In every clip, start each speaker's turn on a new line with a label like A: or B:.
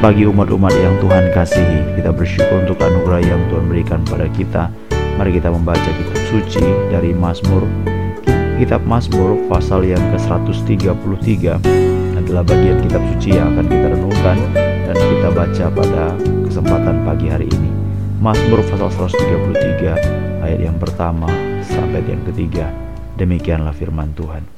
A: pagi umat-umat yang Tuhan kasihi Kita bersyukur untuk anugerah yang Tuhan berikan pada kita. Mari kita membaca kitab suci dari Mazmur. Kitab Mazmur pasal yang ke-133 adalah bagian kitab suci yang akan kita renungkan dan kita baca pada kesempatan pagi hari ini. Mazmur pasal 133 ayat yang pertama sampai yang ketiga. Demikianlah firman Tuhan.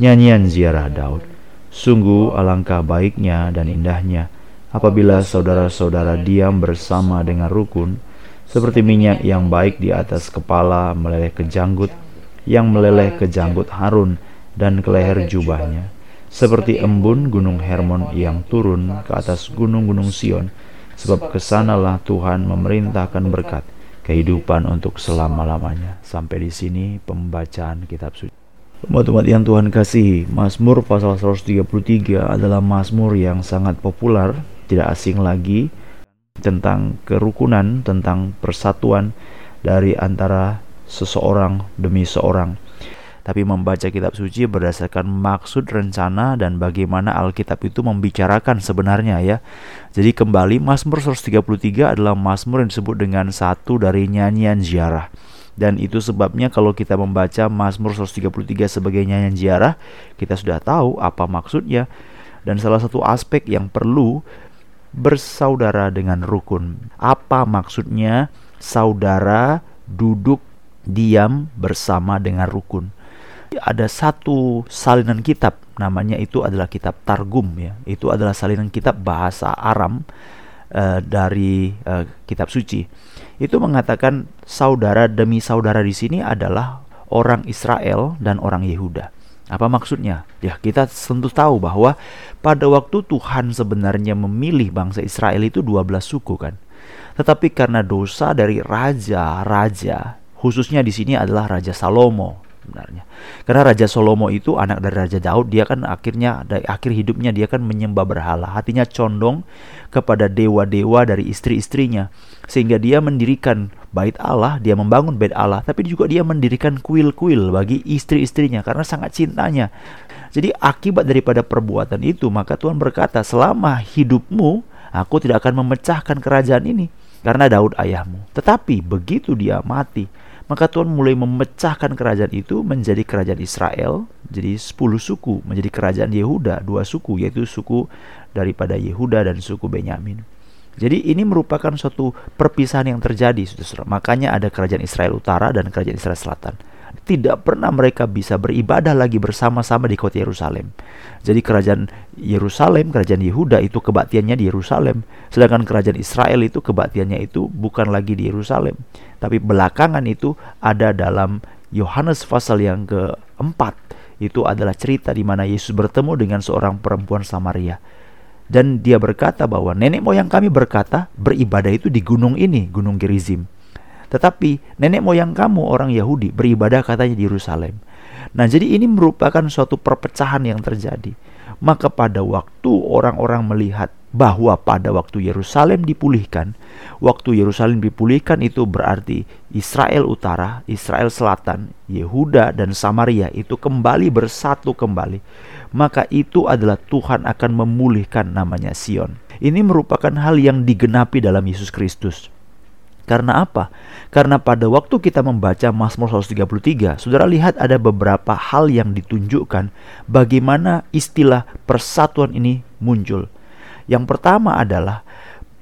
A: Nyanyian ziarah Daud. Sungguh alangkah baiknya dan indahnya Apabila saudara-saudara diam bersama dengan rukun, seperti minyak yang baik di atas kepala meleleh ke janggut, yang meleleh ke janggut Harun dan ke leher jubahnya, seperti embun gunung Hermon yang turun ke atas gunung-gunung Sion, sebab ke sanalah Tuhan memerintahkan berkat kehidupan untuk selama-lamanya. Sampai di sini pembacaan kitab suci. Umat-umat yang Tuhan kasih, Mazmur pasal 133 adalah Mazmur yang sangat populer tidak asing lagi tentang kerukunan, tentang persatuan dari antara seseorang demi seorang. Tapi membaca kitab suci berdasarkan maksud rencana dan bagaimana Alkitab itu membicarakan sebenarnya ya. Jadi kembali Mazmur 133 adalah Mazmur yang disebut dengan satu dari nyanyian ziarah. Dan itu sebabnya kalau kita membaca Mazmur 133 sebagai nyanyian ziarah, kita sudah tahu apa maksudnya. Dan salah satu aspek yang perlu bersaudara dengan rukun. Apa maksudnya saudara duduk diam bersama dengan rukun? Ada satu salinan kitab namanya itu adalah kitab Targum ya. Itu adalah salinan kitab bahasa Aram uh, dari uh, kitab suci. Itu mengatakan saudara demi saudara di sini adalah orang Israel dan orang Yehuda. Apa maksudnya? Ya, kita tentu tahu bahwa pada waktu Tuhan sebenarnya memilih bangsa Israel itu 12 suku kan. Tetapi karena dosa dari raja-raja, khususnya di sini adalah Raja Salomo sebenarnya. Karena Raja Salomo itu anak dari Raja Daud, dia kan akhirnya dari akhir hidupnya dia kan menyembah berhala, hatinya condong kepada dewa-dewa dari istri-istrinya. Sehingga dia mendirikan bait Allah, dia membangun bait Allah, tapi juga dia mendirikan kuil-kuil bagi istri-istrinya karena sangat cintanya. Jadi akibat daripada perbuatan itu, maka Tuhan berkata, selama hidupmu, aku tidak akan memecahkan kerajaan ini karena Daud ayahmu. Tetapi begitu dia mati, maka Tuhan mulai memecahkan kerajaan itu menjadi kerajaan Israel, jadi 10 suku, menjadi kerajaan Yehuda, dua suku, yaitu suku daripada Yehuda dan suku Benyamin. Jadi ini merupakan suatu perpisahan yang terjadi. Makanya ada kerajaan Israel Utara dan kerajaan Israel Selatan tidak pernah mereka bisa beribadah lagi bersama-sama di kota Yerusalem. Jadi kerajaan Yerusalem, kerajaan Yehuda itu kebaktiannya di Yerusalem, sedangkan kerajaan Israel itu kebaktiannya itu bukan lagi di Yerusalem, tapi belakangan itu ada dalam Yohanes pasal yang keempat. Itu adalah cerita di mana Yesus bertemu dengan seorang perempuan Samaria. Dan dia berkata bahwa nenek moyang kami berkata beribadah itu di gunung ini, gunung Gerizim. Tetapi nenek moyang kamu orang Yahudi beribadah katanya di Yerusalem. Nah, jadi ini merupakan suatu perpecahan yang terjadi. Maka pada waktu orang-orang melihat bahwa pada waktu Yerusalem dipulihkan, waktu Yerusalem dipulihkan itu berarti Israel Utara, Israel Selatan, Yehuda dan Samaria itu kembali bersatu kembali. Maka itu adalah Tuhan akan memulihkan namanya Sion. Ini merupakan hal yang digenapi dalam Yesus Kristus. Karena apa? Karena pada waktu kita membaca Mazmur 133, Saudara lihat ada beberapa hal yang ditunjukkan bagaimana istilah persatuan ini muncul. Yang pertama adalah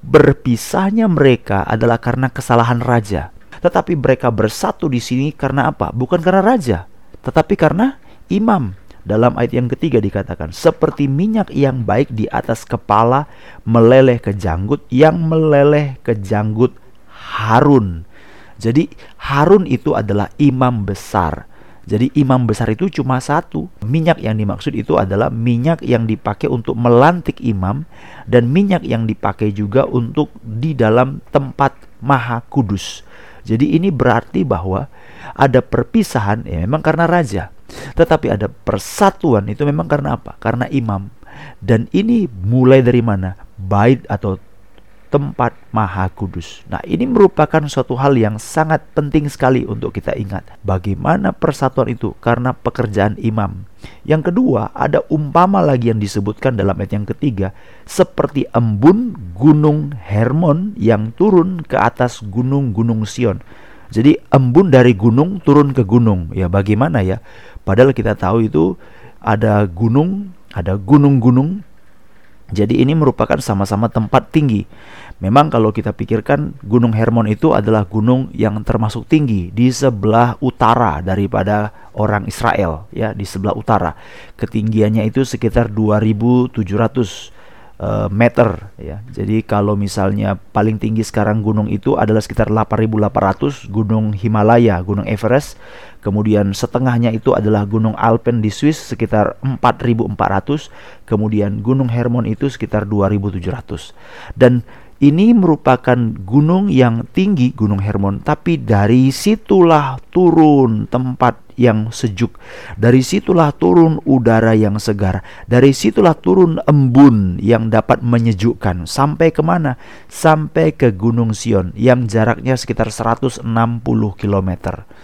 A: berpisahnya mereka adalah karena kesalahan raja. Tetapi mereka bersatu di sini karena apa? Bukan karena raja, tetapi karena imam. Dalam ayat yang ketiga dikatakan, seperti minyak yang baik di atas kepala meleleh ke janggut, yang meleleh ke janggut Harun. Jadi Harun itu adalah imam besar. Jadi imam besar itu cuma satu. Minyak yang dimaksud itu adalah minyak yang dipakai untuk melantik imam dan minyak yang dipakai juga untuk di dalam tempat maha kudus. Jadi ini berarti bahwa ada perpisahan ya memang karena raja. Tetapi ada persatuan itu memang karena apa? Karena imam. Dan ini mulai dari mana? Bait atau tempat maha kudus. Nah, ini merupakan suatu hal yang sangat penting sekali untuk kita ingat. Bagaimana persatuan itu karena pekerjaan imam. Yang kedua, ada umpama lagi yang disebutkan dalam ayat yang ketiga, seperti embun gunung Hermon yang turun ke atas gunung-gunung Sion. Jadi embun dari gunung turun ke gunung. Ya bagaimana ya? Padahal kita tahu itu ada gunung, ada gunung-gunung jadi ini merupakan sama-sama tempat tinggi. Memang kalau kita pikirkan Gunung Hermon itu adalah gunung yang termasuk tinggi di sebelah utara daripada orang Israel ya, di sebelah utara. Ketinggiannya itu sekitar 2700 uh, meter ya. Jadi kalau misalnya paling tinggi sekarang gunung itu adalah sekitar 8800 Gunung Himalaya, Gunung Everest. Kemudian setengahnya itu adalah Gunung Alpen di Swiss sekitar 4400, kemudian Gunung Hermon itu sekitar 2700. Dan ini merupakan gunung yang tinggi, Gunung Hermon, tapi dari situlah turun tempat yang sejuk. Dari situlah turun udara yang segar. Dari situlah turun embun yang dapat menyejukkan. Sampai ke mana? Sampai ke Gunung Sion yang jaraknya sekitar 160 km.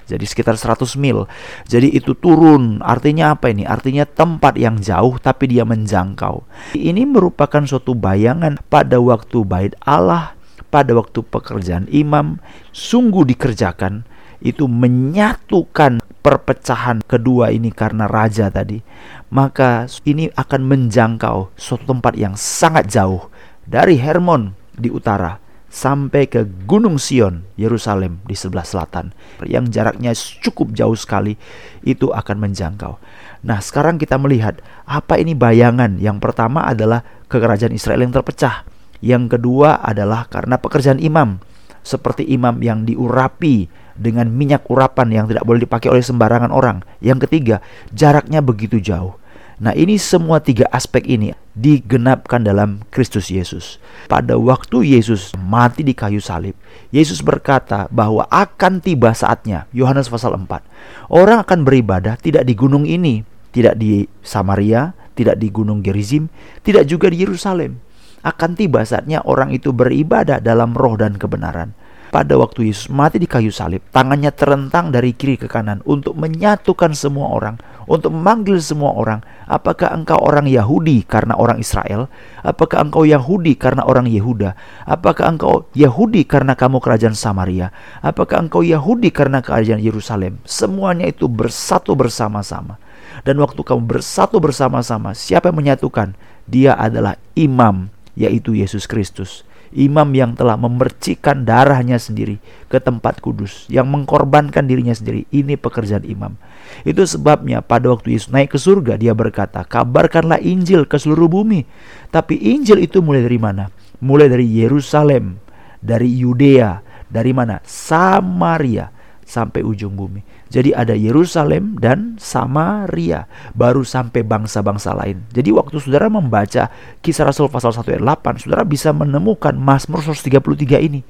A: Jadi sekitar 100 mil. Jadi itu turun. Artinya apa ini? Artinya tempat yang jauh tapi dia menjangkau. Ini merupakan suatu bayangan pada waktu bait Allah pada waktu pekerjaan imam sungguh dikerjakan itu menyatukan perpecahan kedua ini karena raja tadi maka ini akan menjangkau suatu tempat yang sangat jauh dari Hermon di utara sampai ke Gunung Sion Yerusalem di sebelah selatan yang jaraknya cukup jauh sekali itu akan menjangkau. Nah, sekarang kita melihat apa ini bayangan. Yang pertama adalah kerajaan Israel yang terpecah. Yang kedua adalah karena pekerjaan imam, seperti imam yang diurapi dengan minyak urapan yang tidak boleh dipakai oleh sembarangan orang. Yang ketiga, jaraknya begitu jauh. Nah, ini semua tiga aspek ini digenapkan dalam Kristus Yesus. Pada waktu Yesus mati di kayu salib, Yesus berkata bahwa akan tiba saatnya, Yohanes pasal 4. Orang akan beribadah tidak di gunung ini, tidak di Samaria, tidak di gunung Gerizim, tidak juga di Yerusalem akan tiba saatnya orang itu beribadah dalam roh dan kebenaran. Pada waktu Yesus mati di kayu salib, tangannya terentang dari kiri ke kanan untuk menyatukan semua orang, untuk memanggil semua orang. Apakah engkau orang Yahudi karena orang Israel? Apakah engkau Yahudi karena orang Yehuda? Apakah engkau Yahudi karena kamu kerajaan Samaria? Apakah engkau Yahudi karena kerajaan Yerusalem? Semuanya itu bersatu bersama-sama. Dan waktu kamu bersatu bersama-sama, siapa yang menyatukan? Dia adalah imam yaitu Yesus Kristus. Imam yang telah memercikan darahnya sendiri ke tempat kudus, yang mengkorbankan dirinya sendiri. Ini pekerjaan imam. Itu sebabnya pada waktu Yesus naik ke surga, dia berkata, kabarkanlah Injil ke seluruh bumi. Tapi Injil itu mulai dari mana? Mulai dari Yerusalem, dari Yudea, dari mana? Samaria, sampai ujung bumi. Jadi ada Yerusalem dan Samaria, baru sampai bangsa-bangsa lain. Jadi waktu saudara membaca kisah Rasul pasal 1 ayat 8, saudara bisa menemukan Mazmur 133 ini.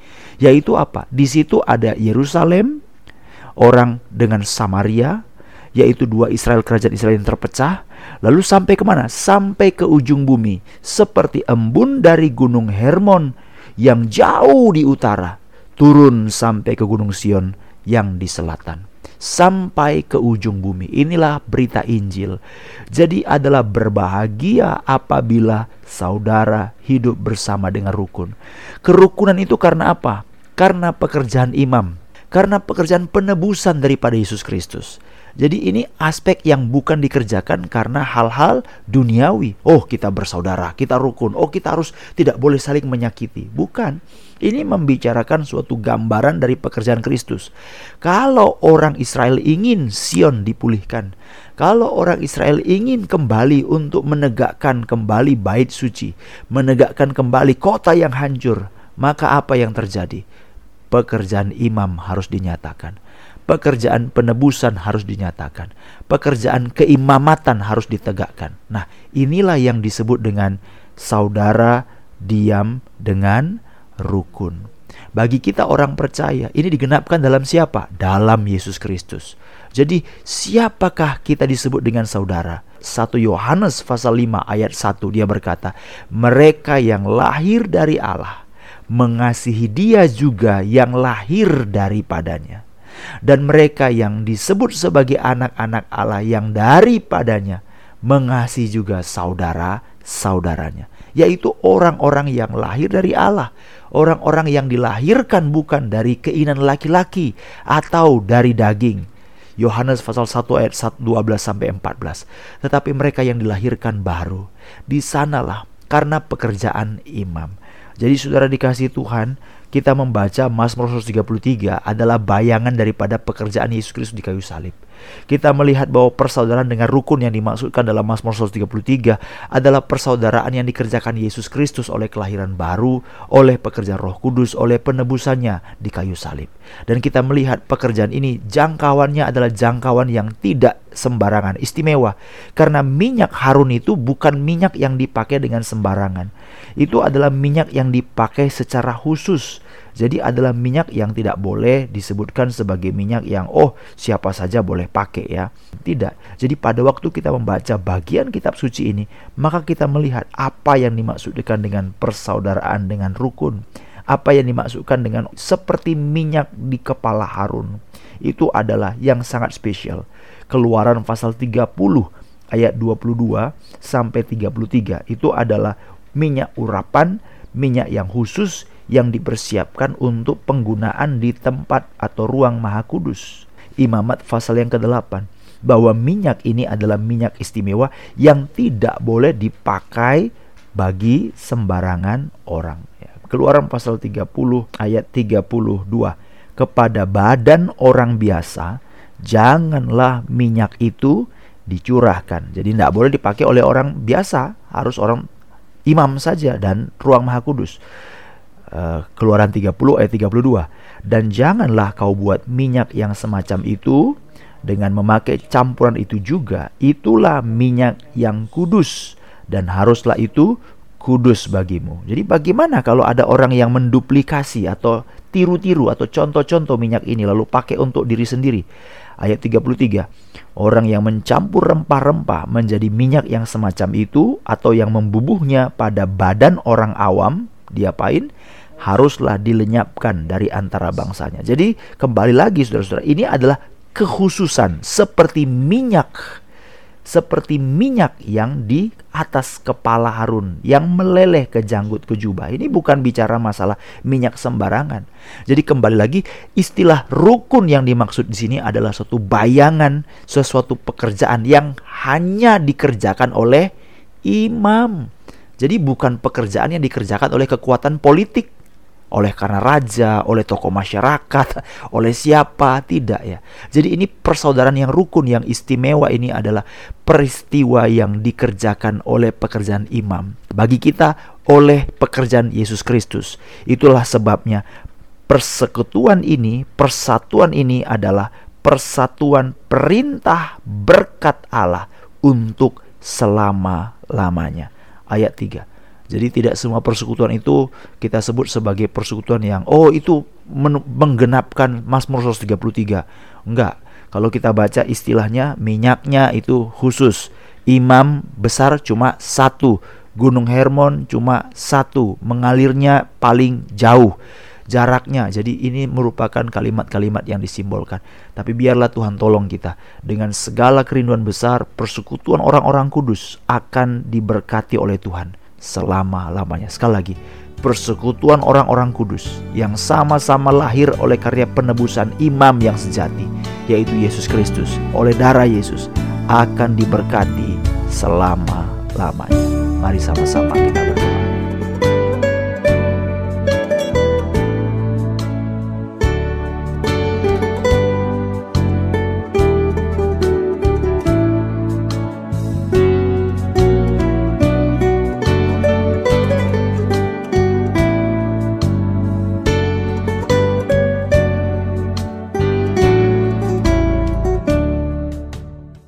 A: Yaitu apa? Di situ ada Yerusalem, orang dengan Samaria, yaitu dua Israel kerajaan Israel yang terpecah. Lalu sampai ke mana? Sampai ke ujung bumi, seperti embun dari gunung Hermon yang jauh di utara, turun sampai ke gunung Sion yang di selatan sampai ke ujung bumi. Inilah berita Injil. Jadi adalah berbahagia apabila saudara hidup bersama dengan rukun. Kerukunan itu karena apa? Karena pekerjaan imam, karena pekerjaan penebusan daripada Yesus Kristus. Jadi ini aspek yang bukan dikerjakan karena hal-hal duniawi. Oh, kita bersaudara, kita rukun. Oh, kita harus tidak boleh saling menyakiti. Bukan. Ini membicarakan suatu gambaran dari pekerjaan Kristus. Kalau orang Israel ingin Sion dipulihkan, kalau orang Israel ingin kembali untuk menegakkan kembali bait suci, menegakkan kembali kota yang hancur, maka apa yang terjadi? Pekerjaan imam harus dinyatakan pekerjaan penebusan harus dinyatakan, pekerjaan keimamatan harus ditegakkan. Nah, inilah yang disebut dengan saudara diam dengan rukun. Bagi kita orang percaya, ini digenapkan dalam siapa? Dalam Yesus Kristus. Jadi, siapakah kita disebut dengan saudara? 1 Yohanes pasal 5 ayat 1 dia berkata, "Mereka yang lahir dari Allah mengasihi Dia juga yang lahir daripadanya. Dan mereka yang disebut sebagai anak-anak Allah yang daripadanya mengasihi juga saudara-saudaranya, yaitu orang-orang yang lahir dari Allah, orang-orang yang dilahirkan bukan dari keinginan laki-laki atau dari daging. Yohanes pasal 1 ayat 12 sampai 14. Tetapi mereka yang dilahirkan baru, di sanalah karena pekerjaan imam. Jadi saudara dikasih Tuhan, kita membaca Mazmur 133 adalah bayangan daripada pekerjaan Yesus Kristus di kayu salib. Kita melihat bahwa persaudaraan dengan rukun yang dimaksudkan dalam Mazmur 133 adalah persaudaraan yang dikerjakan Yesus Kristus oleh kelahiran baru, oleh pekerjaan Roh Kudus, oleh penebusannya di kayu salib. Dan kita melihat pekerjaan ini jangkauannya adalah jangkauan yang tidak sembarangan, istimewa. Karena minyak harun itu bukan minyak yang dipakai dengan sembarangan. Itu adalah minyak yang dipakai secara khusus jadi adalah minyak yang tidak boleh disebutkan sebagai minyak yang oh siapa saja boleh pakai ya. Tidak. Jadi pada waktu kita membaca bagian kitab suci ini, maka kita melihat apa yang dimaksudkan dengan persaudaraan dengan rukun. Apa yang dimaksudkan dengan seperti minyak di kepala Harun. Itu adalah yang sangat spesial. Keluaran pasal 30 ayat 22 sampai 33 itu adalah minyak urapan, minyak yang khusus yang dipersiapkan untuk penggunaan di tempat atau ruang maha kudus. Imamat pasal yang ke-8 bahwa minyak ini adalah minyak istimewa yang tidak boleh dipakai bagi sembarangan orang. Ya, Keluaran pasal 30 ayat 32 kepada badan orang biasa janganlah minyak itu dicurahkan. Jadi tidak boleh dipakai oleh orang biasa, harus orang imam saja dan ruang maha kudus. Eh, keluaran 30 ayat 32 dan janganlah kau buat minyak yang semacam itu dengan memakai campuran itu juga itulah minyak yang kudus dan haruslah itu kudus bagimu. Jadi bagaimana kalau ada orang yang menduplikasi atau tiru-tiru atau contoh-contoh minyak ini lalu pakai untuk diri sendiri? Ayat 33. Orang yang mencampur rempah-rempah menjadi minyak yang semacam itu atau yang membubuhnya pada badan orang awam, diapain? haruslah dilenyapkan dari antara bangsanya. Jadi kembali lagi saudara-saudara, ini adalah kekhususan seperti minyak seperti minyak yang di atas kepala Harun yang meleleh ke janggut ke jubah. Ini bukan bicara masalah minyak sembarangan. Jadi kembali lagi istilah rukun yang dimaksud di sini adalah suatu bayangan sesuatu pekerjaan yang hanya dikerjakan oleh imam. Jadi bukan pekerjaan yang dikerjakan oleh kekuatan politik oleh karena raja, oleh tokoh masyarakat, oleh siapa, tidak ya. Jadi ini persaudaraan yang rukun yang istimewa ini adalah peristiwa yang dikerjakan oleh pekerjaan imam. Bagi kita oleh pekerjaan Yesus Kristus. Itulah sebabnya persekutuan ini, persatuan ini adalah persatuan perintah berkat Allah untuk selama-lamanya. Ayat 3. Jadi tidak semua persekutuan itu kita sebut sebagai persekutuan yang oh itu menggenapkan Mazmur 133. Enggak. Kalau kita baca istilahnya minyaknya itu khusus. Imam besar cuma satu. Gunung Hermon cuma satu. Mengalirnya paling jauh jaraknya. Jadi ini merupakan kalimat-kalimat yang disimbolkan. Tapi biarlah Tuhan tolong kita dengan segala kerinduan besar persekutuan orang-orang kudus akan diberkati oleh Tuhan selama-lamanya. Sekali lagi, persekutuan orang-orang kudus yang sama-sama lahir oleh karya penebusan imam yang sejati, yaitu Yesus Kristus, oleh darah Yesus, akan diberkati selama-lamanya. Mari sama-sama kita berdoa.